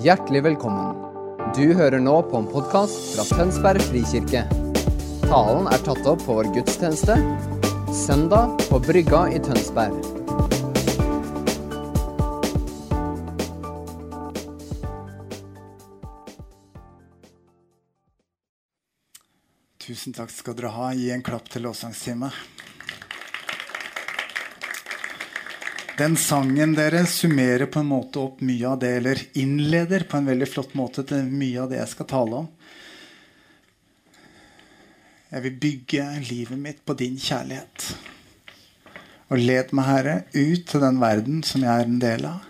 Hjertelig velkommen. Du hører nå på en podkast fra Tønsberg frikirke. Talen er tatt opp på vår gudstjeneste søndag på Brygga i Tønsberg. Tusen takk skal dere ha. Gi en klapp til lovsangsteamet. Den sangen dere summerer på en måte opp mye av det, eller innleder på en veldig flott måte til mye av det jeg skal tale om. Jeg vil bygge livet mitt på din kjærlighet. Og led meg, Herre, ut til den verden som jeg er en del av,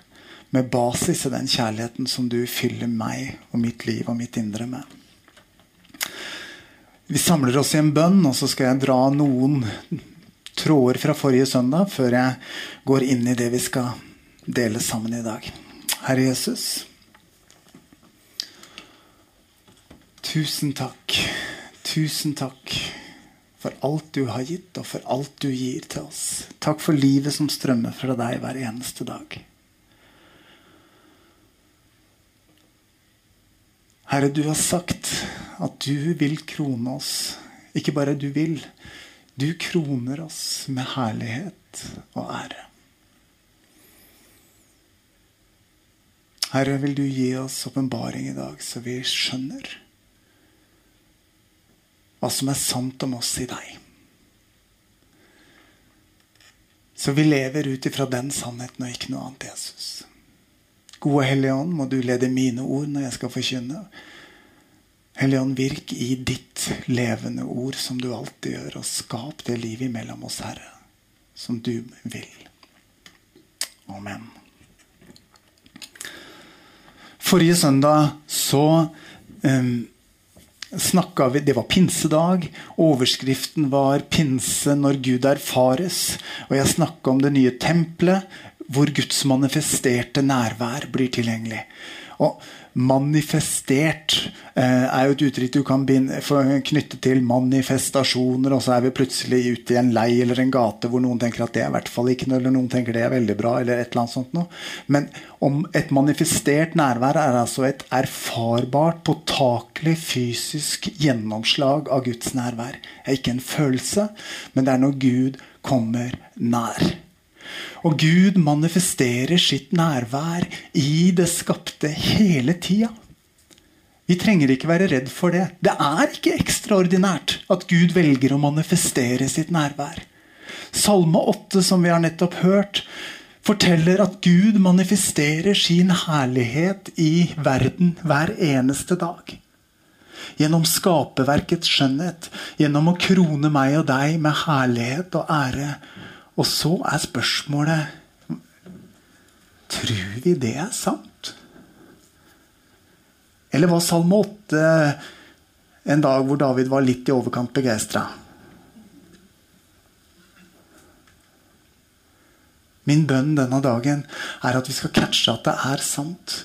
med basis i den kjærligheten som du fyller meg og mitt liv og mitt indre med. Vi samler oss i en bønn, og så skal jeg dra noen tråder fra forrige søndag før jeg går inn i det vi skal dele sammen i dag. Herre Jesus. Tusen takk. Tusen takk for alt du har gitt, og for alt du gir til oss. Takk for livet som strømmer fra deg hver eneste dag. Herre, du har sagt at du vil krone oss. Ikke bare du vil, du kroner oss med herlighet og ære. Herre, vil du gi oss åpenbaring i dag, så vi skjønner hva som er sant om oss i deg. Så vi lever ut ifra den sannheten og ikke noe annet, Jesus. Gode Hellige Ånd, må du lede mine ord når jeg skal forkynne. Hellige Ånd, virk i ditt levende ord, som du alltid gjør, og skap det livet imellom oss, Herre, som du vil. Amen. Forrige søndag så um, snakka vi Det var pinsedag. Overskriften var 'Pinse når Gud erfares'. Og jeg snakka om det nye tempelet, hvor Guds manifesterte nærvær blir tilgjengelig. Og manifestert eh, er jo et uttrykk du kan knytte til manifestasjoner, og så er vi plutselig ute i en lei eller en gate hvor noen tenker at det er i hvert fall ikke noe, eller noen tenker det er veldig bra, eller et eller annet sånt noe. Men om et manifestert nærvær er altså et erfarbart, påtakelig fysisk gjennomslag av Guds nærvær. Det er ikke en følelse, men det er når Gud kommer nær. Og Gud manifesterer sitt nærvær i det skapte hele tida. Vi trenger ikke være redd for det. Det er ikke ekstraordinært at Gud velger å manifestere sitt nærvær. Salme 8, som vi har nettopp hørt, forteller at Gud manifesterer sin herlighet i verden hver eneste dag. Gjennom skaperverkets skjønnhet, gjennom å krone meg og deg med herlighet og ære og så er spørsmålet Tror vi det er sant? Eller var Salme 8 en dag hvor David var litt i overkant begeistra? Min bønn denne dagen er at vi skal catche at det er sant.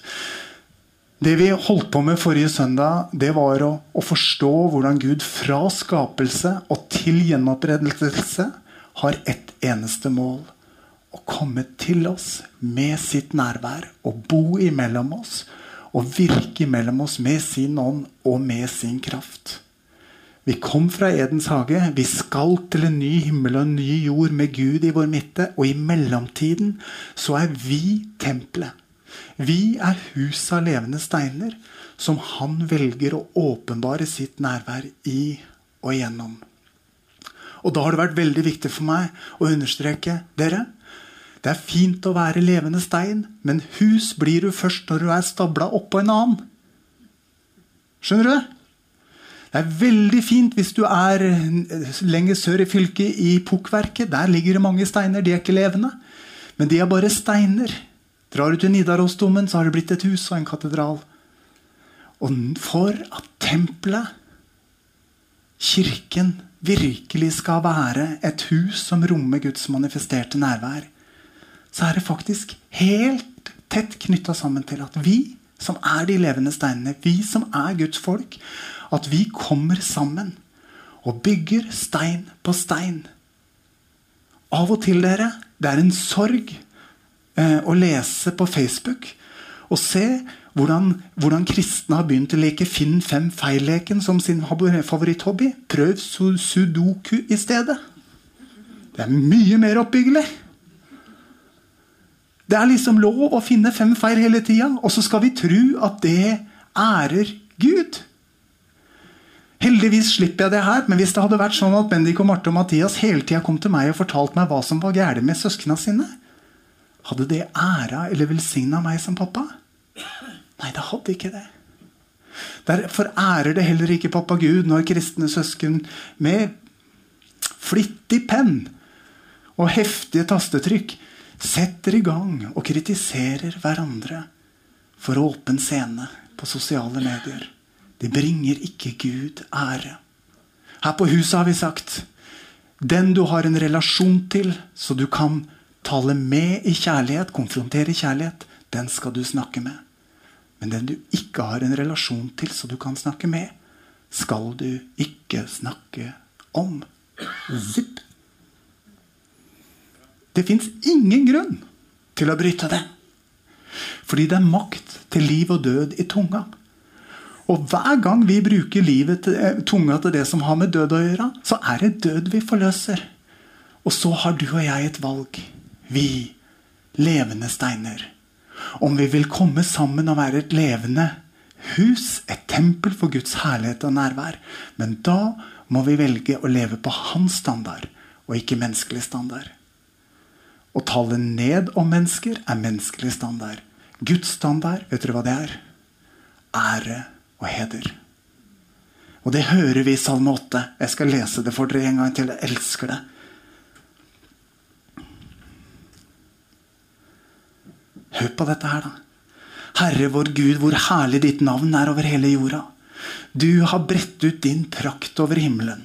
Det vi holdt på med forrige søndag, det var å, å forstå hvordan Gud fra skapelse og til gjenopprettelse har ett eneste mål. Å komme til oss med sitt nærvær og bo imellom oss. Og virke imellom oss med sin ånd og med sin kraft. Vi kom fra Edens hage. Vi skal til en ny himmel og en ny jord med Gud i vår midte. Og i mellomtiden så er vi tempelet. Vi er huset av levende steiner som han velger å åpenbare sitt nærvær i og gjennom. Og da har det vært veldig viktig for meg å understreke dere. Det er fint å være levende stein, men hus blir du først når du er stabla oppå en annen. Skjønner du? Det er veldig fint hvis du er lenger sør i fylket, i Pukkverket. Der ligger det mange steiner. De er ikke levende. Men de er bare steiner. Drar du til Nidarosdomen, så har det blitt et hus og en katedral. Og for at tempelet, kirken, virkelig skal være et hus som rommer Guds manifesterte nærvær, så er det faktisk helt tett knytta sammen til at vi som er de levende steinene, vi som er Guds folk, at vi kommer sammen og bygger stein på stein. Av og til, dere, det er en sorg eh, å lese på Facebook og se hvordan, hvordan kristne har begynt å leke Finn fem feil-leken som sin favoritthobby. Prøv sudoku i stedet. Det er mye mer oppbyggelig. Det er liksom lov å finne fem feil hele tida, og så skal vi tro at det ærer Gud. Heldigvis slipper jeg det her, men hvis det hadde vært sånn at Bendik og Marte og Mathias hele tida kom til meg og fortalte meg hva som var gærent med søsknene sine, hadde det æra eller velsigna meg som pappa? Nei, det hadde ikke det. Derfor ærer det heller ikke pappa Gud når kristne søsken med flittig penn og heftige tastetrykk setter i gang og kritiserer hverandre for åpen scene på sosiale medier. De bringer ikke Gud ære. Her på huset har vi sagt den du har en relasjon til, så du kan tale med i kjærlighet, konfrontere i kjærlighet, den skal du snakke med. Men den du ikke har en relasjon til, så du kan snakke med, skal du ikke snakke om. Zipp. Det fins ingen grunn til å bryte det. Fordi det er makt til liv og død i tunga. Og hver gang vi bruker livet til, eh, tunga til det som har med død å gjøre, så er det død vi forløser. Og så har du og jeg et valg. Vi levende steiner. Om vi vil komme sammen og være et levende hus, et tempel for Guds herlighet og nærvær. Men da må vi velge å leve på hans standard, og ikke menneskelig standard. Å tale ned om mennesker er menneskelig standard. Guds standard, vet dere hva det er? Ære og heder. Og det hører vi i Salme 8. Jeg skal lese det for dere en gang til. Jeg elsker det. Hør på dette her, da. Herre vår Gud, hvor herlig ditt navn er over hele jorda. Du har bredt ut din prakt over himmelen.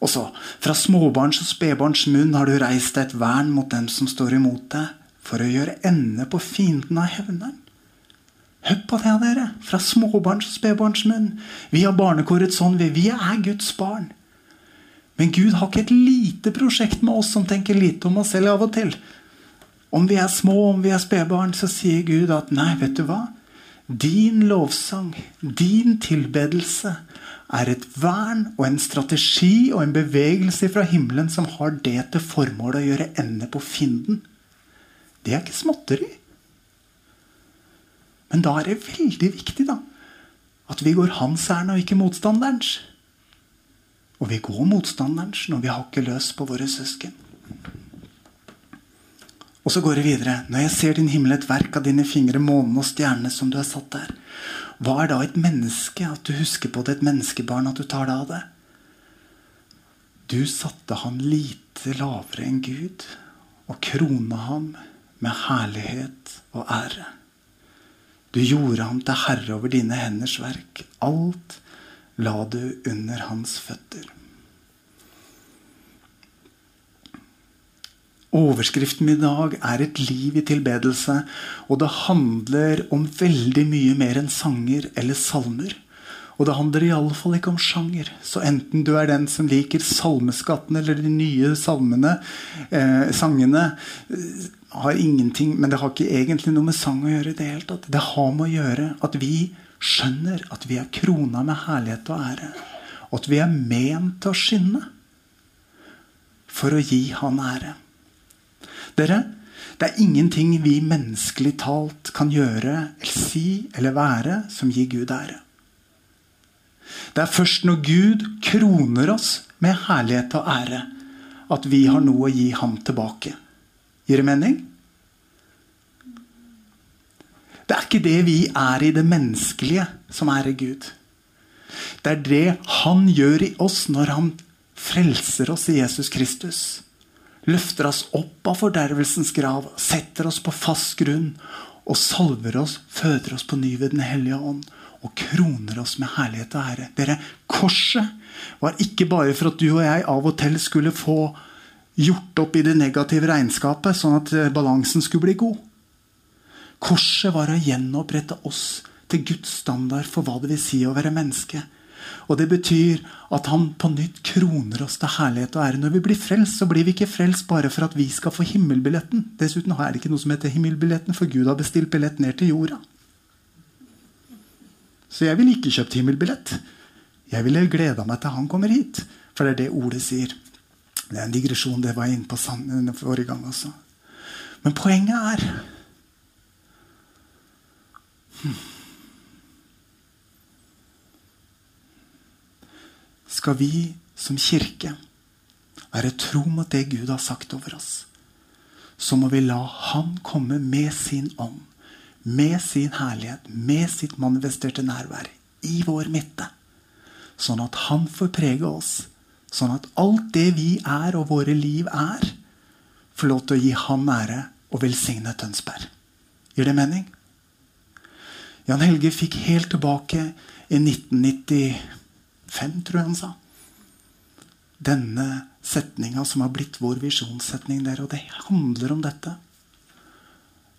Og så, fra småbarns og spedbarns munn har du reist deg et vern mot dem som står imot deg, for å gjøre ende på fienden av hevneren. Hør på det, dere! Fra småbarns og spedbarns munn. Vi har barnekåret sånn. Vi er Guds barn. Men Gud har ikke et lite prosjekt med oss som tenker lite om oss selv av og til. Om vi er små, om vi er spedbarn, så sier Gud at nei, vet du hva? Din lovsang, din tilbedelse, er et vern og en strategi og en bevegelse fra himmelen som har det til formål å gjøre ende på fienden. Det er ikke småtteri. Men da er det veldig viktig da, at vi går hans ærend og ikke motstanderens. Og vi går motstanderens når vi hakker løs på våre søsken. Og så går det videre. Når jeg ser din himmel, et verk av dine fingre, månen og stjernene som du har satt der. Hva er da et menneske? At du husker på det, et menneskebarn, at du tar deg av det? Du satte han lite lavere enn Gud og krona ham med herlighet og ære. Du gjorde ham til herre over dine henders verk. Alt la du under hans føtter. Overskriften i dag er 'Et liv i tilbedelse'. Og det handler om veldig mye mer enn sanger eller salmer. Og det handler iallfall ikke om sjanger. Så enten du er den som liker salmeskatten eller de nye salmene, eh, sangene, eh, har ingenting Men det har ikke egentlig noe med sang å gjøre i det hele tatt. Det har med å gjøre at vi skjønner at vi er krona med herlighet og ære. Og at vi er ment til å skinne for å gi Han ære. Dere, det er ingenting vi menneskelig talt kan gjøre, eller si eller være som gir Gud ære. Det er først når Gud kroner oss med herlighet og ære, at vi har noe å gi ham tilbake. Gir det mening? Det er ikke det vi er i det menneskelige, som ærer Gud. Det er det Han gjør i oss når Han frelser oss i Jesus Kristus løfter oss opp av fordervelsens grav, setter oss på fast grunn og salver oss, føder oss på ny ved Den hellige ånd og kroner oss med herlighet og ære. Dere, Korset var ikke bare for at du og jeg av og til skulle få gjort opp i det negative regnskapet, sånn at eh, balansen skulle bli god. Korset var å gjenopprette oss til Guds standard for hva det vil si å være menneske. Og det betyr at han på nytt kroner oss til herlighet og ære. Når vi blir frelst, så blir vi ikke frelst bare for at vi skal få himmelbilletten. Dessuten er det ikke noe som heter himmelbilletten, for Gud har bestilt billett ned til jorda. Så jeg ville ikke kjøpt himmelbillett. Jeg ville gleda meg til han kommer hit. For det er det ordet sier. Det er en digresjon, det var jeg inne på forrige gang også. Men poenget er hmm. Skal vi som kirke være tro mot det Gud har sagt over oss, så må vi la Han komme med sin ånd, med sin herlighet, med sitt manifesterte nærvær i vår midte. Sånn at Han får prege oss. Sånn at alt det vi er og våre liv er, får lov til å gi Ham ære og velsigne Tønsberg. Gir det mening? Jan Helge fikk helt tilbake i 1995, tror jeg han sa. Denne setninga som har blitt vår visjonssetning der. Og det handler om dette.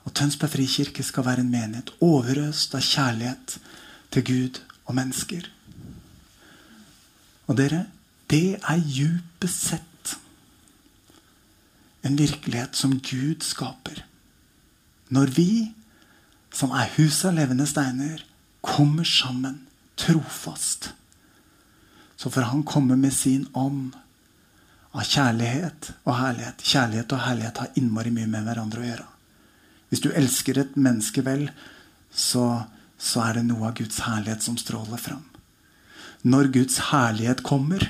Og Tønsberg frikirke skal være en menighet overøst av kjærlighet til Gud og mennesker. Og dere, det er djupest sett en virkelighet som Gud skaper. Når vi, som er huset av levende steiner, kommer sammen trofast, så får Han komme med sin ånd av kjærlighet og herlighet. Kjærlighet og herlighet har innmari mye med hverandre å gjøre. Hvis du elsker et menneske vel, så, så er det noe av Guds herlighet som stråler fram når Guds herlighet kommer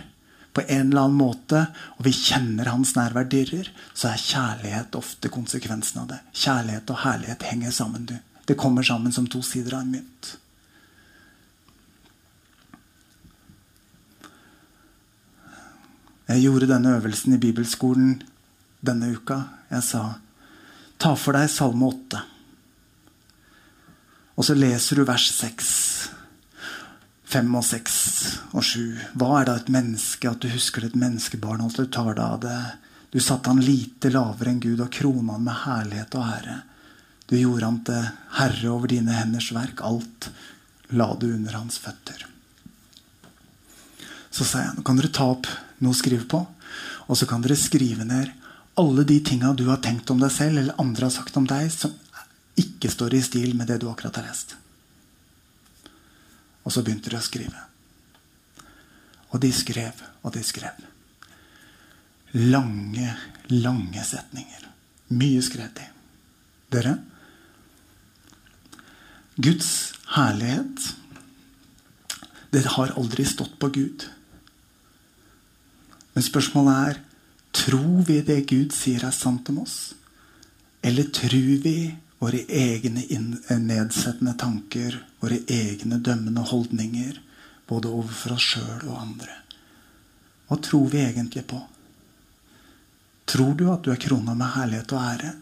på en eller annen måte, og vi kjenner hans nærvær dirrer, så er kjærlighet ofte konsekvensen av det. Kjærlighet og herlighet henger sammen. Du. Det kommer sammen som to sider av en mynt. Jeg gjorde denne øvelsen i bibelskolen denne uka. Jeg sa ta for deg Salme 8. Og så leser du vers 6 5 og 6 og 7. Hva er da et menneske? At du husker det et menneskebarn, at du tar deg av det. Du satte han lite lavere enn Gud og krona han med herlighet og ære. Du gjorde han til herre over dine henders verk. Alt la du under hans føtter. Så sa jeg nå kan dere ta opp noe å skrive på, og så kan dere skrive ned alle de tinga du har tenkt om deg selv, eller andre har sagt om deg, som ikke står i stil med det du akkurat har lest. Og så begynte de å skrive. Og de skrev og de skrev. Lange, lange setninger. Mye skrev de. Dere? Guds herlighet Det har aldri stått på Gud. Men spørsmålet er tror vi det Gud sier er sant om oss? Eller tror vi våre egne eh, nedsettende tanker, våre egne dømmende holdninger, både overfor oss sjøl og andre. Hva tror vi egentlig på? Tror du at du er krona med herlighet og ære?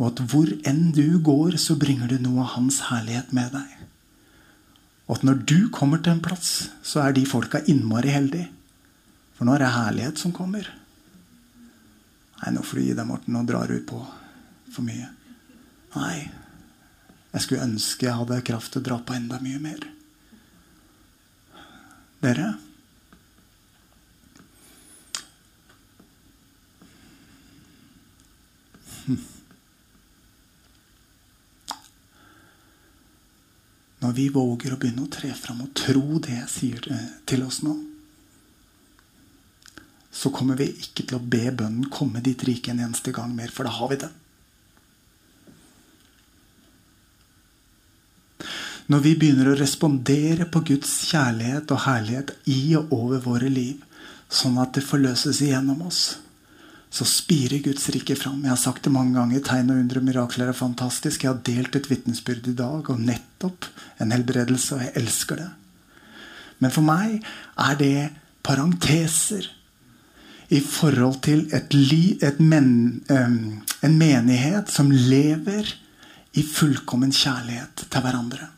Og at hvor enn du går, så bringer du noe av Hans herlighet med deg? Og at når du kommer til en plass, så er de folka innmari heldige. For nå er det herlighet som kommer. Nei, nå får du gi deg, Morten. Nå drar du på for mye. Nei, jeg skulle ønske jeg hadde kraft til å dra på enda mye mer. Dere? Når vi våger å begynne å tre fram og tro det jeg sier til oss nå, så kommer vi ikke til å be bønnen komme dit rike en eneste gang mer, for da har vi den. Når vi begynner å respondere på Guds kjærlighet og herlighet i og over våre liv, sånn at det forløses igjennom oss, så spirer Guds rike fram. Jeg har sagt det mange ganger. Tegn og undre og mirakler er fantastisk. Jeg har delt et vitnesbyrd i dag om nettopp en helbredelse, og jeg elsker det. Men for meg er det parenteser i forhold til et li, et men, en menighet som lever i fullkommen kjærlighet til hverandre.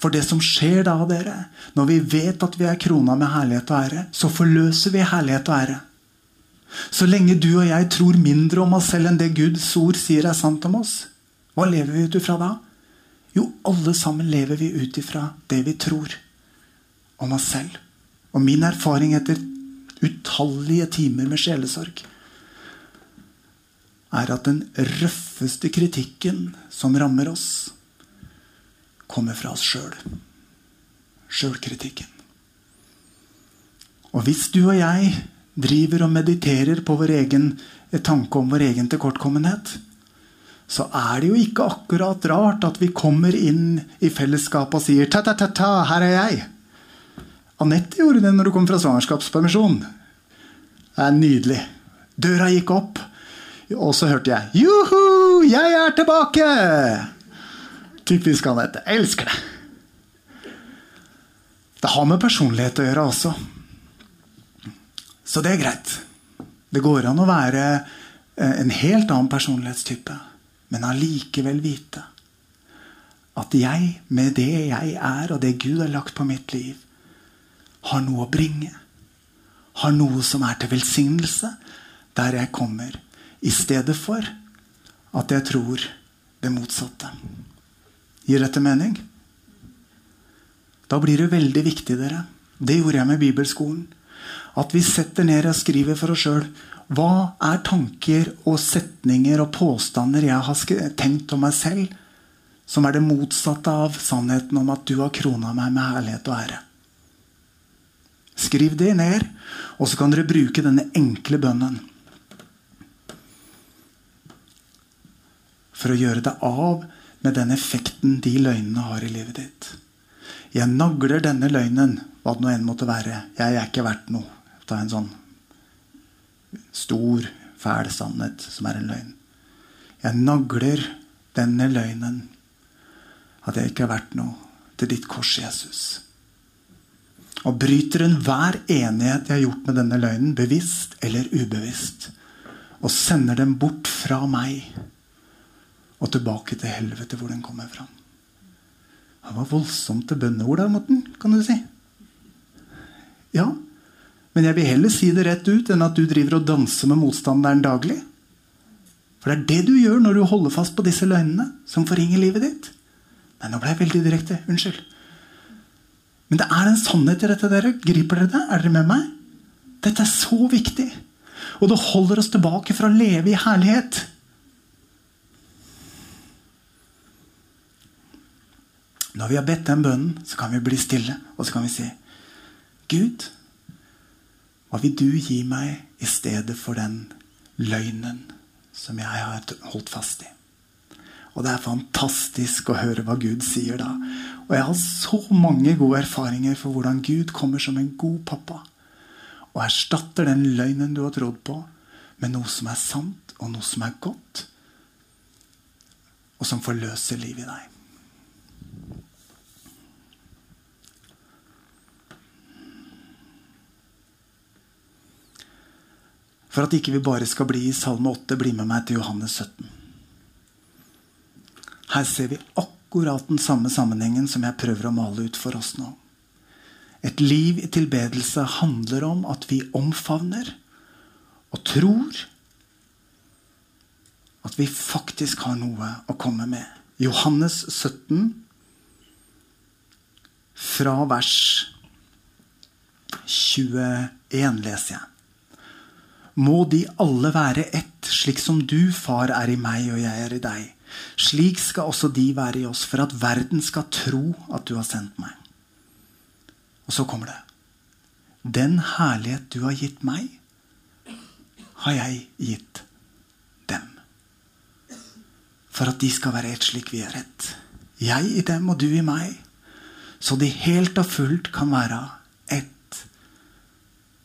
For det som skjer da, dere, når vi vet at vi er krona med herlighet og ære, så forløser vi herlighet og ære. Så lenge du og jeg tror mindre om oss selv enn det Guds ord sier er sant om oss, hva lever vi ut ifra da? Jo, alle sammen lever vi ut ifra det vi tror om oss selv. Og min erfaring etter utallige timer med sjelesorg er at den røffeste kritikken som rammer oss, kommer fra oss sjøl. Sjølkritikken. Og hvis du og jeg driver og mediterer på vår egen tanke om vår egen tilkortkommenhet, så er det jo ikke akkurat rart at vi kommer inn i fellesskapet og sier ta-ta-ta-ta, her er jeg. Anette gjorde det når du kom fra svangerskapspermisjon. Det er nydelig. Døra gikk opp, og så hørte jeg 'Juhu, jeg er tilbake!' Typisk Anette. Elsker det. Det har med personlighet å gjøre også. Så det er greit. Det går an å være eh, en helt annen personlighetstype, men allikevel vite at jeg, med det jeg er, og det Gud har lagt på mitt liv, har noe å bringe. Har noe som er til velsignelse der jeg kommer. I stedet for at jeg tror det motsatte. Gir dette mening? Da blir det veldig viktig, dere. Det gjorde jeg med bibelskolen. At vi setter ned og skriver for oss sjøl. Hva er tanker og setninger og påstander jeg har tenkt om meg selv, som er det motsatte av sannheten om at du har krona meg med herlighet og ære? Skriv det ned, og så kan dere bruke denne enkle bønnen. For å gjøre det av med den effekten de løgnene har i livet ditt. Jeg nagler denne løgnen, hva det nå enn måtte være. Jeg er ikke verdt noe. Ta en sånn stor, fæl sannhet som er en løgn. Jeg nagler denne løgnen, at jeg ikke er verdt noe, til ditt kors, Jesus. Og bryter enhver enighet jeg har gjort med denne løgnen, bevisst eller ubevisst, og sender dem bort fra meg og tilbake til helvete, hvor den kommer fra. Det var voldsomt til bønneord der, Morten, kan du si. Ja, men jeg vil heller si det rett ut enn at du driver og danser med motstanderen daglig. For det er det du gjør når du holder fast på disse løgnene som forringer livet ditt. Nei, nå ble jeg veldig direkte. Unnskyld. Men det er en sannhet i dette, dere. Griper dere det? Er dere med meg? Dette er så viktig. Og det holder oss tilbake fra å leve i herlighet. Når vi har bedt den bønnen, så kan vi bli stille, og så kan vi si Gud, hva vil du gi meg i stedet for den løgnen som jeg har holdt fast i? Og det er fantastisk å høre hva Gud sier da. Og jeg har så mange gode erfaringer for hvordan Gud kommer som en god pappa og erstatter den løgnen du har trodd på, med noe som er sant, og noe som er godt, og som forløser livet i deg. For at ikke vi bare skal bli i Salme 8, bli med meg til Johannes 17. Her ser vi akkurat den samme sammenhengen som jeg prøver å male ut for oss nå. Et liv i tilbedelse handler om at vi omfavner og tror at vi faktisk har noe å komme med. Johannes 17, fra vers 21, leser jeg må de alle være ett, slik som du, far, er i meg og jeg er i deg. Slik skal også de være i oss, for at verden skal tro at du har sendt meg. Og så kommer det. Den herlighet du har gitt meg, har jeg gitt dem. For at de skal være ett slik vi er ett. Jeg i dem og du i meg. Så de helt og fullt kan være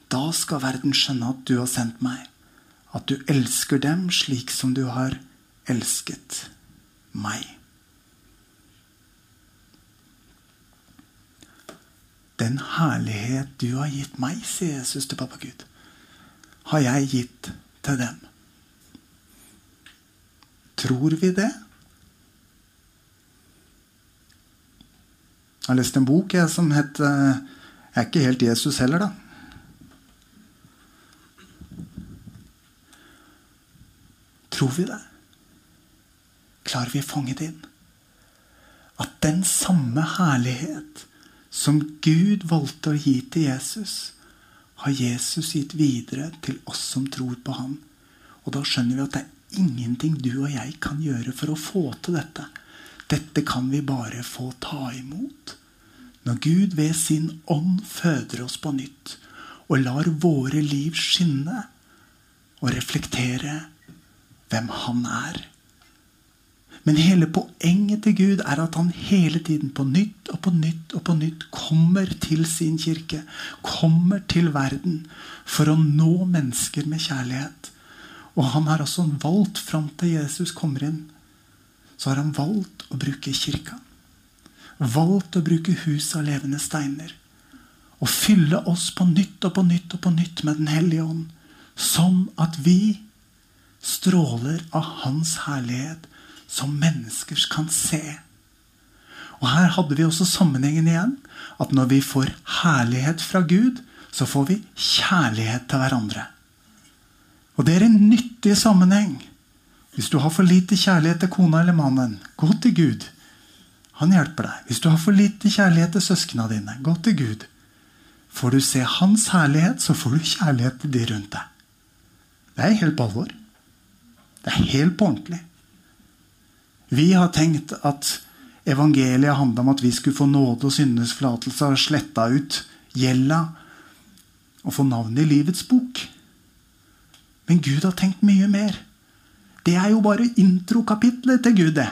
da skal verden skjønne at du har sendt meg, at du elsker dem slik som du har elsket meg. Den herlighet du har gitt meg, sier Jesus til pappa Gud, har jeg gitt til dem. Tror vi det? Jeg har lest en bok jeg, som het eh, Jeg er ikke helt Jesus heller, da. Tror vi det? Klarer vi å fange det inn? At den samme herlighet som Gud valgte å gi til Jesus, har Jesus gitt videre til oss som tror på ham. Og da skjønner vi at det er ingenting du og jeg kan gjøre for å få til dette. Dette kan vi bare få ta imot. Når Gud ved sin ånd føder oss på nytt og lar våre liv skinne og reflektere hvem Han er. Men hele poenget til Gud er at han hele tiden på nytt og på nytt og på nytt kommer til sin kirke. Kommer til verden for å nå mennesker med kjærlighet. Og han har også valgt, fram til Jesus kommer inn, så har han valgt å bruke kirka. Valgt å bruke hus av levende steiner. Og fylle oss på nytt og på nytt og på nytt med Den hellige ånd. Sånn at vi stråler av Hans herlighet som mennesker kan se. Og Her hadde vi også sammenhengen igjen. At når vi får herlighet fra Gud, så får vi kjærlighet til hverandre. Og det er en nyttig sammenheng. Hvis du har for lite kjærlighet til kona eller mannen, gå til Gud. Han hjelper deg. Hvis du har for lite kjærlighet til søsknene dine, gå til Gud. Får du se hans herlighet, så får du kjærlighet til de rundt deg. Det er helt på alvor. Det er helt på ordentlig. Vi har tenkt at evangeliet handla om at vi skulle få nåde og syndenes forlatelse og sletta ut gjelda og få navnet i livets bok. Men Gud har tenkt mye mer. Det er jo bare introkapitlet til Gud, det.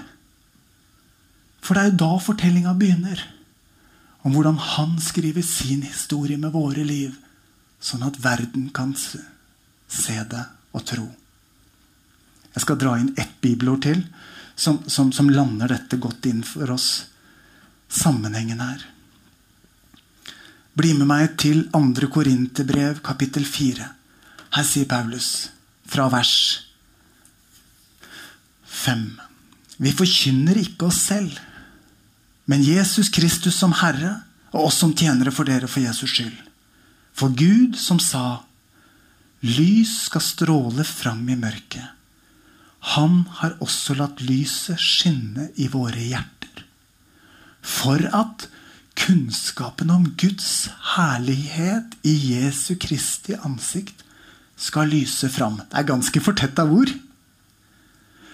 For det er jo da fortellinga begynner. Om hvordan han skriver sin historie med våre liv, sånn at verden kan se det og tro. Jeg skal dra inn ett bibelord til som, som, som lander dette godt inn for oss. Sammenhengen her. Bli med meg til 2. Korinterbrev, kapittel 4. Her sier Paulus, fra vers 5. Vi forkynner ikke oss selv, men Jesus Kristus som Herre, og oss som tjenere for dere for Jesus skyld. For Gud som sa, lys skal stråle fram i mørket. Han har også latt lyset skinne i våre hjerter. For at kunnskapen om Guds herlighet i Jesu Kristi ansikt skal lyse fram. Det er ganske fortetta ord.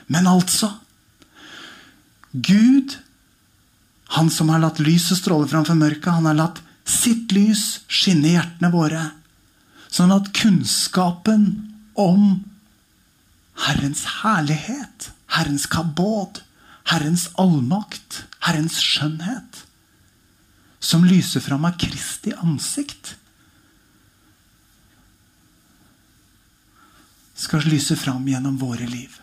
Men altså Gud, han som har latt lyset stråle framfor mørket, han har latt sitt lys skinne i hjertene våre. Sånn at kunnskapen om Herrens herlighet, Herrens kabod, Herrens allmakt, Herrens skjønnhet, som lyser fram av Kristi ansikt, skal lyse fram gjennom våre liv.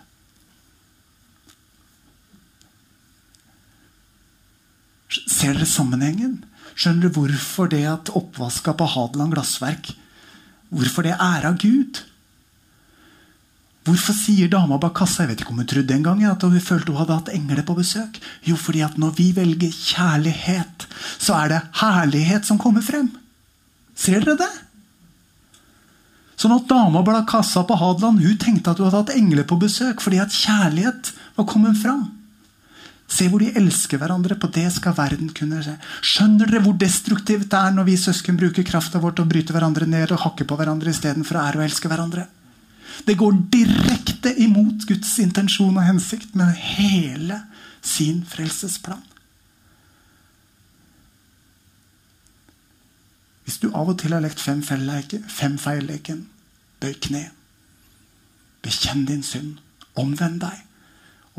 Ser dere sammenhengen? Skjønner du hvorfor det at oppvaska på Hadeland glassverk Hvorfor det er av Gud? Hvorfor sier dama bak kassa Jeg vet ikke om hun trodde en gang at hun følte hun hadde hatt engler på besøk. Jo, fordi at når vi velger kjærlighet, så er det herlighet som kommer frem. Ser dere det? Sånn at dama bak kassa på Hadeland hun tenkte at hun hadde hatt engler på besøk fordi at kjærlighet var kommet fram. Se hvor de elsker hverandre. På det skal verden kunne se. Skjønner dere hvor destruktivt det er når vi søsken bruker krafta vår til å bryte hverandre ned og hakke på hverandre istedenfor å ære og elske hverandre? Det går direkte imot Guds intensjon og hensikt med hele sin frelsesplan. Hvis du av og til har lekt fem feil-leken, bøy kne. Bekjenn din synd. Omvend deg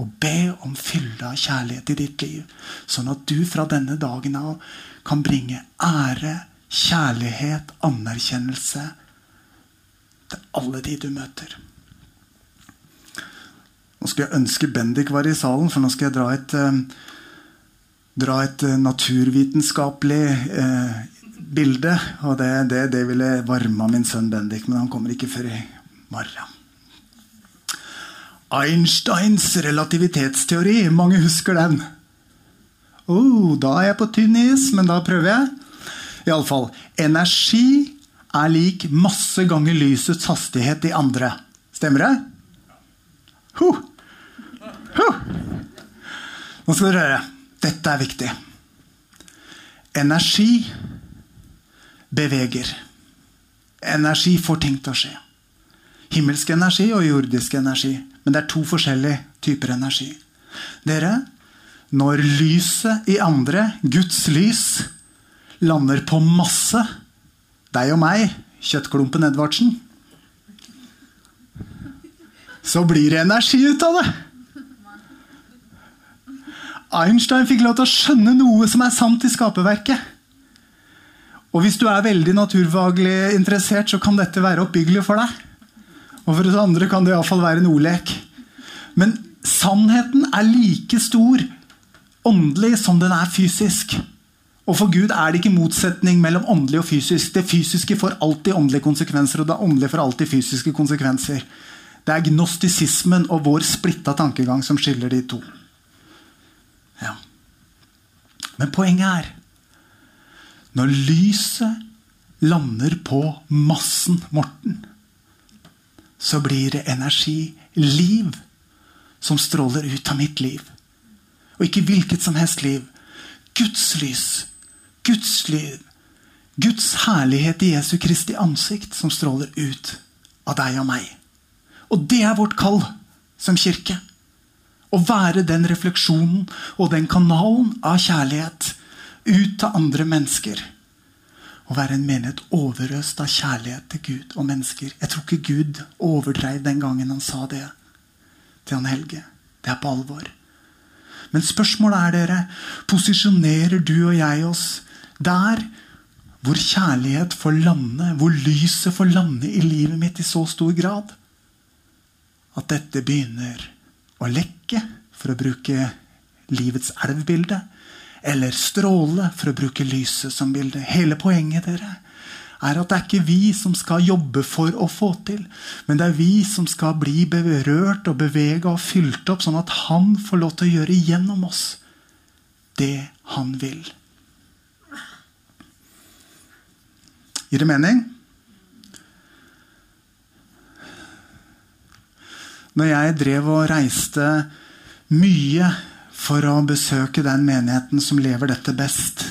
og be om fylde av kjærlighet i ditt liv, sånn at du fra denne dagen av kan bringe ære, kjærlighet, anerkjennelse til alle de du møter. Nå skulle jeg ønske Bendik var i salen, for nå skal jeg dra et, uh, dra et uh, naturvitenskapelig eh, bilde. Og det, det, det ville varma min sønn Bendik, men han kommer ikke før i morgen. Einsteins relativitetsteori. Mange husker den. Oh, da er jeg på tynn is, men da prøver jeg. Iallfall. Energi er lik masse ganger lysets hastighet i andre. Stemmer det? Huh. Huh. Nå skal dere høre. Dette er viktig. Energi beveger. Energi får ting til å skje. Himmelsk energi og jordisk energi. Men det er to forskjellige typer energi. Dere, Når lyset i andre, Guds lys, lander på masse, deg og meg, kjøttklumpen Edvardsen, så blir det energi ut av det. Einstein fikk lov til å skjønne noe som er sant i skaperverket. Og hvis du er veldig naturfaglig interessert, så kan dette være oppbyggelig for deg. Og for oss andre kan det iallfall være en ordlek. Men sannheten er like stor åndelig som den er fysisk. Og for Gud er det ikke motsetning mellom åndelig og fysisk. Det fysiske får alltid åndelige konsekvenser, og det åndelige får alltid fysiske konsekvenser. Det er gnostisismen og vår splitta tankegang som skiller de to. Ja. Men poenget er Når lyset lander på massen, Morten, så blir det energi, liv, som stråler ut av mitt liv. Og ikke hvilket som helst liv. Guds lys. Guds liv. Guds herlighet i Jesu Kristi ansikt som stråler ut av deg og meg. Og det er vårt kall som kirke. Å være den refleksjonen og den kanalen av kjærlighet ut til andre mennesker. Å være en menighet overøst av kjærlighet til Gud og mennesker. Jeg tror ikke Gud overdreiv den gangen han sa det til han Helge. Det er på alvor. Men spørsmålet er, dere, posisjonerer du og jeg oss der hvor kjærlighet får lande, hvor lyset får lande i livet mitt i så stor grad at dette begynner å lekke, for å bruke livets elvbilde. Eller stråle, for å bruke lyset som bilde. Hele poenget dere, er at det er ikke vi som skal jobbe for å få til, men det er vi som skal bli berørt og bevega og fylt opp, sånn at han får lov til å gjøre gjennom oss det han vil. Gir det mening? Når jeg drev og reiste mye for å besøke den menigheten som lever dette best,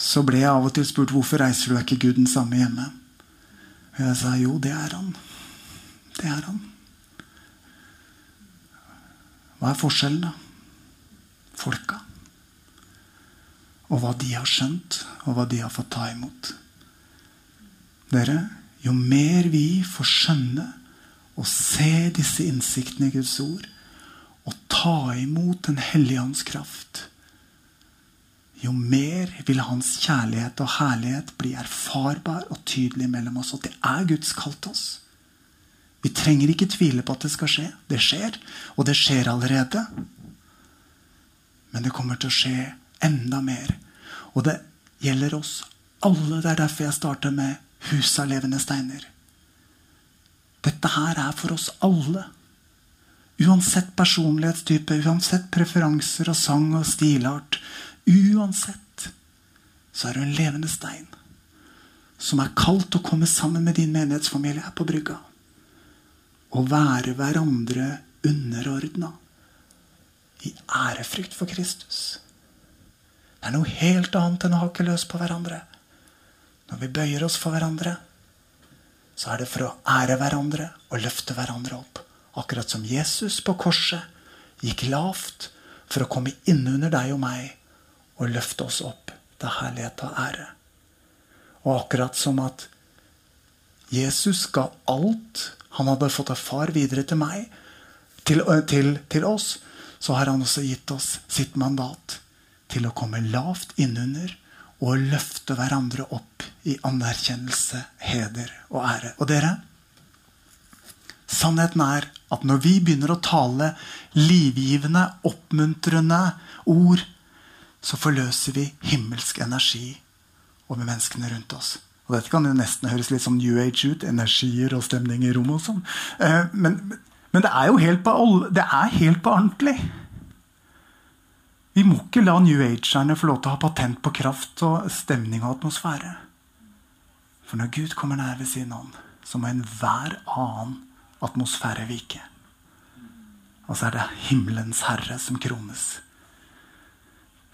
så ble jeg av og til spurt hvorfor reiser du ikke Gud den samme hjemme. Og jeg sa jo, det er han. Det er han. Hva er forskjellen, da? Folka. Og hva de har skjønt, og hva de har fått ta imot. Dere, jo mer vi får skjønne og se disse innsiktene i Guds ord og ta imot Den hellige ånds kraft, jo mer vil hans kjærlighet og herlighet bli erfarbar og tydelig mellom oss. Og det er Guds kalt oss. Vi trenger ikke tvile på at det skal skje. Det skjer, og det skjer allerede. Men det kommer til å skje enda mer. Og det gjelder oss alle. Det er derfor jeg starter med Huset av levende steiner. Dette her er for oss alle. Uansett personlighetstype, uansett preferanser og sang og stilart. Uansett så er du en levende stein som er kalt å komme sammen med din menighetsfamilie her på brygga. Og være hverandre underordna i ærefrykt for Kristus. Det er noe helt annet enn å hakke løs på hverandre. Når vi bøyer oss for hverandre, så er det for å ære hverandre og løfte hverandre opp. Akkurat som Jesus på korset gikk lavt for å komme innunder deg og meg og løfte oss opp til herlighet og ære. Og akkurat som at Jesus ga alt han hadde fått av far videre til meg, til, til, til oss, så har han også gitt oss sitt mandat til å komme lavt innunder og løfte hverandre opp i anerkjennelse, heder og ære. Og dere, sannheten er at når vi begynner å tale livgivende, oppmuntrende ord, så forløser vi himmelsk energi over menneskene rundt oss. Og Dette kan jo nesten høres litt som New Age ut. Energier og stemning i rommet og sånn. Eh, men, men, det er jo helt på, det er helt på ordentlig. Vi må ikke la New Agerne få lov til å ha patent på kraft og stemning og atmosfære. For når Gud kommer nær ved sin ånd, så må enhver annen atmosfære vike. Og så er det himmelens herre som krones.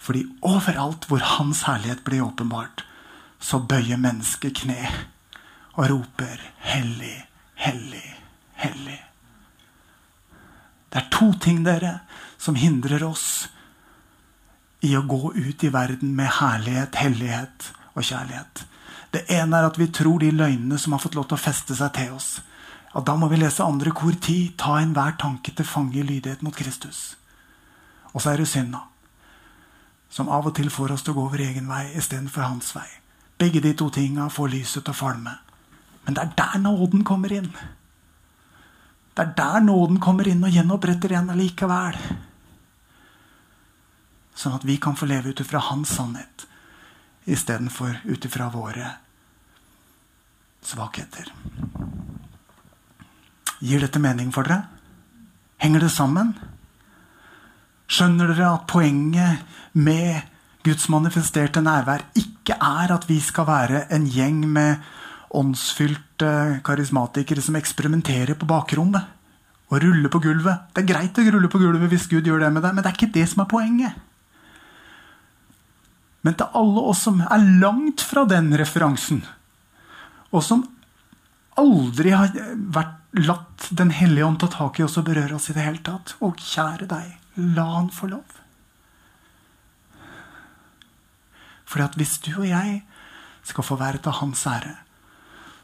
Fordi overalt hvor Hans herlighet blir åpenbart, så bøyer mennesket kne og roper 'Hellig, hellig, hellig'. Det er to ting dere, som hindrer oss i å gå ut i verden med herlighet, hellighet og kjærlighet. Det ene er at vi tror de løgnene som har fått lov til å feste seg til oss. Ja, da må vi lese andre kor ti. Ta enhver tanke til fange i lydighet mot Kristus. Og så er det synda, som av og til får oss til å gå over egen vei istedenfor hans vei. Begge de to tinga får lyset til å falme. Men det er der nåden kommer inn. Det er der nåden kommer inn og gjenoppretter igjen allikevel. Sånn at vi kan få leve ut ifra hans sannhet istedenfor ut ifra våre svakheter. Gir dette mening for dere? Henger det sammen? Skjønner dere at poenget med Guds manifesterte nærvær ikke er at vi skal være en gjeng med åndsfylte karismatikere som eksperimenterer på bakrommet og ruller på gulvet? Det er greit å rulle på gulvet hvis Gud gjør det med deg, men det er ikke det som er poenget. Men til alle oss som er langt fra den referansen, og som aldri har vært latt Den hellige ånd ta tak i oss og berøre oss i det hele tatt. Og kjære deg, la han få lov. Fordi at hvis du og jeg skal få være til hans ære,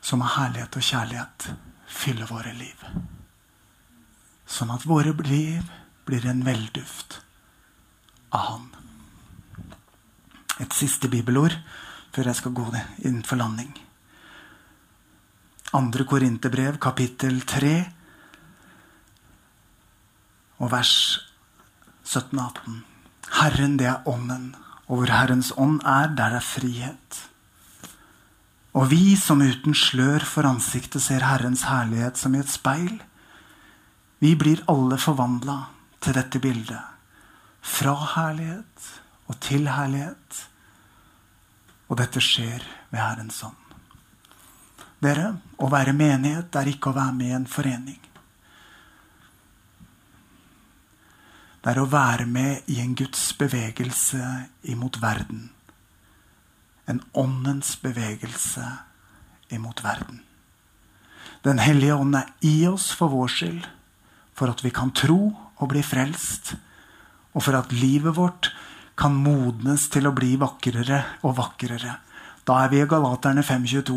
så må herlighet og kjærlighet fylle våre liv. Sånn at våre liv blir en velduft av Han. Et siste bibelord før jeg skal gå inn for landing. Andre Korinterbrev, kapittel 3, og vers 17-18. Herren, det er ånden, og hvor Herrens ånd er, der er frihet. Og vi som uten slør for ansiktet ser Herrens herlighet som i et speil, vi blir alle forvandla til dette bildet. Fra herlighet og til herlighet og dette skjer ved Herrens ånd. Dere, å være menighet er ikke å være med i en forening. Det er å være med i en Guds bevegelse imot verden. En åndens bevegelse imot verden. Den hellige ånd er i oss for vår skyld, for at vi kan tro og bli frelst, og for at livet vårt kan modnes til å bli vakrere og vakrere. Da er vi i Galaterne 5.22.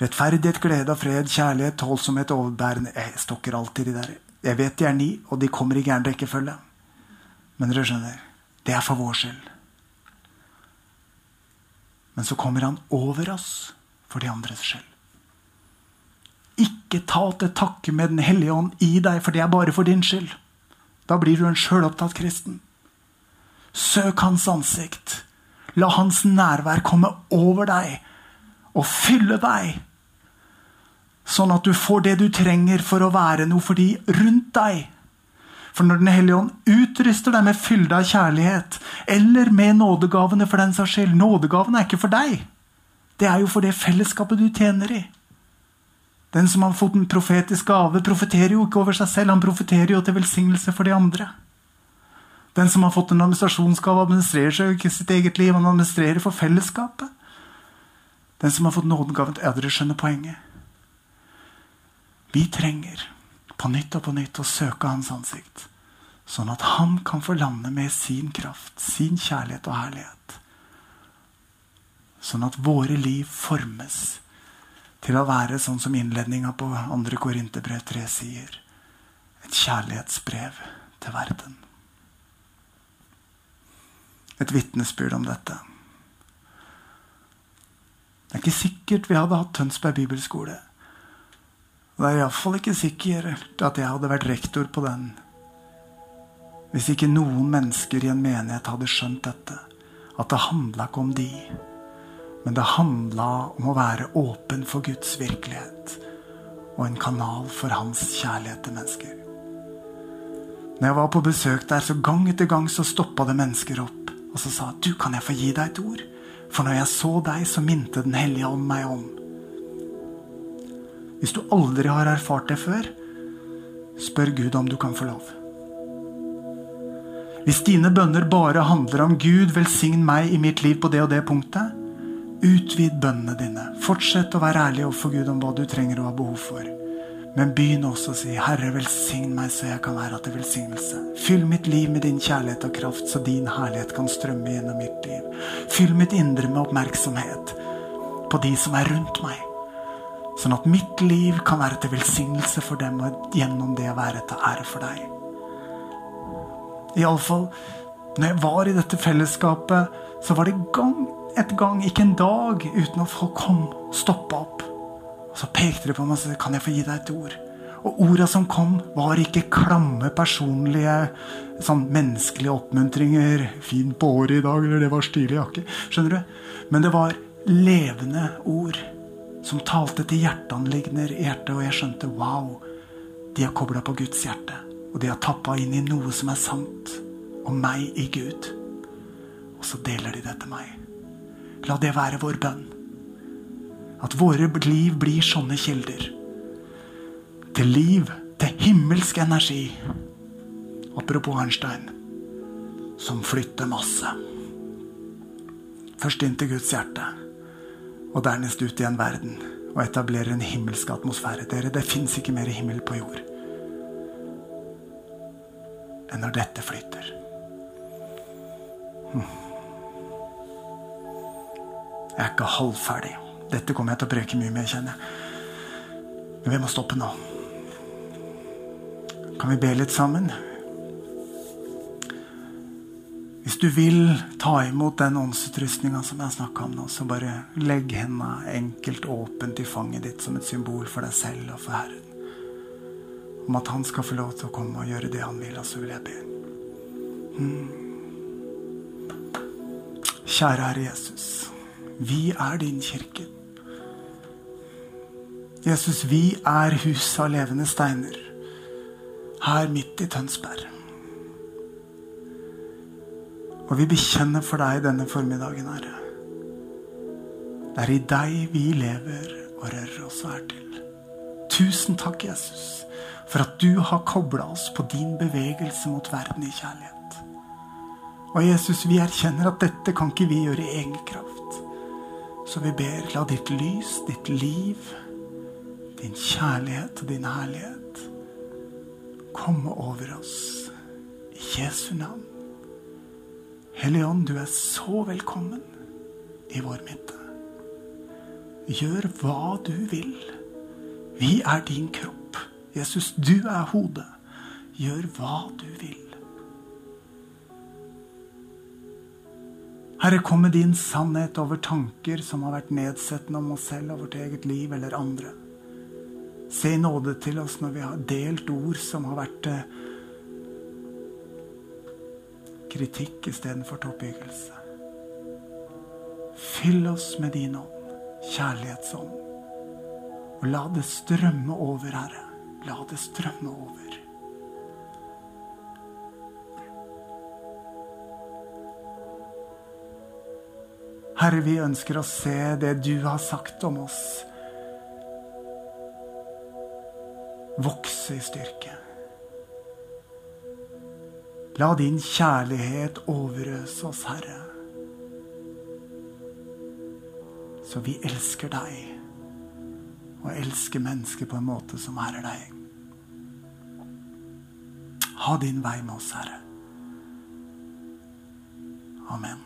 Rettferdighet, glede og fred, kjærlighet, tålsomhet, overbærende Jeg stokker alltid de der. Jeg vet de er ni, og de kommer i gæren rekkefølge. Men dere skjønner, det er for vår skyld. Men så kommer han over oss for de andres skyld. Ikke ta til takke med Den hellige ånd i deg, for det er bare for din skyld. Da blir du en sjølopptatt kristen. Søk hans ansikt. La hans nærvær komme over deg og fylle deg. Sånn at du får det du trenger for å være noe for de rundt deg. For når Den hellige ånd utruster deg med fylde av kjærlighet, eller med nådegavene for den saks skyld Nådegavene er ikke for deg. Det er jo for det fellesskapet du tjener i. Den som har fått en profetisk gave, profeterer jo ikke over seg selv, han profeterer jo til velsignelse for de andre. Den som har fått en administrasjonsgave, administrerer seg ikke sitt eget liv. Han administrerer for fellesskapet. Den som har fått nådegaven Ja, dere skjønner poenget. Vi trenger på nytt og på nytt å søke Hans ansikt, sånn at Han kan få lande med sin kraft, sin kjærlighet og herlighet. Sånn at våre liv formes til å være sånn som innledninga på 2. Korinterbrev 3 sier. Et kjærlighetsbrev til verden et vitnesbyrd om dette. Det er ikke sikkert vi hadde hatt Tønsberg bibelskole. Og det er iallfall ikke sikkert at jeg hadde vært rektor på den. Hvis ikke noen mennesker i en menighet hadde skjønt dette. At det handla ikke om de, men det handla om å være åpen for Guds virkelighet. Og en kanal for hans kjærlighet til mennesker. Når jeg var på besøk der, så gang etter gang så stoppa det mennesker opp og så sa du, kan jeg få gi deg et ord? For når jeg så deg, så minte Den hellige ånd meg om. Hvis du aldri har erfart det før, spør Gud om du kan få lov. Hvis dine bønner bare handler om Gud, velsign meg i mitt liv på det og det punktet, utvid bønnene dine. Fortsett å være ærlig overfor Gud om hva du trenger og har behov for. Men begynn også å si, 'Herre, velsign meg så jeg kan være til velsignelse'. Fyll mitt liv med din kjærlighet og kraft, så din herlighet kan strømme gjennom mitt liv. Fyll mitt indre med oppmerksomhet på de som er rundt meg. Sånn at mitt liv kan være til velsignelse for dem, og gjennom det være til ære for deg. Iallfall når jeg var i dette fellesskapet, så var det gang etter gang, ikke en dag, uten at folk kom, stoppa opp. Så pekte de på meg og sa kan jeg få gi deg et ord. Og orda som kom, var ikke klamme, personlige, sånn menneskelige oppmuntringer. 'Fin på håret i dag', eller 'det var stilig jakke'. Skjønner du? Men det var levende ord som talte til hjerteanliggender i hjertet, og jeg skjønte wow, de har kobla på Guds hjerte. Og de har tappa inn i noe som er sant om meg i Gud. Og så deler de det til meg. La det være vår bønn. At våre liv blir sånne kilder. Til liv, til himmelsk energi. Apropos Arnstein. Som flytter masse. Først inn til Guds hjerte, og dernest ut i en verden. Og etablerer en himmelsk atmosfære. Dere, det fins ikke mer himmel på jord enn når dette flyter. Hmm. Jeg er ikke halvferdig. Dette kommer jeg til å preke mye mer, kjenner jeg. Men vi må stoppe nå. Kan vi be litt sammen? Hvis du vil ta imot den åndsutrustninga som jeg snakka om nå, så bare legg henda enkelt åpent i fanget ditt som et symbol for deg selv og for Herren. Om at Han skal få lov til å komme og gjøre det Han vil, og så vil jeg be. Hmm. Kjære Herre Jesus. Vi er din kirke. Jesus, vi er huset av levende steiner her midt i Tønsberg. Og vi bekjenner for deg denne formiddagen, Herre. Det er i deg vi lever og rører oss og er til. Tusen takk, Jesus, for at du har kobla oss på din bevegelse mot verden i kjærlighet. Og Jesus, vi erkjenner at dette kan ikke vi gjøre i egen kraft. Så vi ber, la ditt lys, ditt liv, din kjærlighet og din herlighet komme over oss i Jesu navn. Hellige Ånd, du er så velkommen i vår midte. Gjør hva du vil. Vi er din kropp. Jesus, du er hodet. Gjør hva du vil. Herre, kom med din sannhet over tanker som har vært nedsettende om oss selv og vårt eget liv eller andre. Se i nåde til oss når vi har delt ord som har vært eh, kritikk istedenfor toppbyggelse. Fyll oss med din ånd, kjærlighetsånd. Og la det strømme over, Herre. La det strømme over. Herre, vi ønsker å se det du har sagt om oss, vokse i styrke. La din kjærlighet overøse oss, Herre. Så vi elsker deg og elsker mennesker på en måte som ærer deg. Ha din vei med oss, Herre. Amen.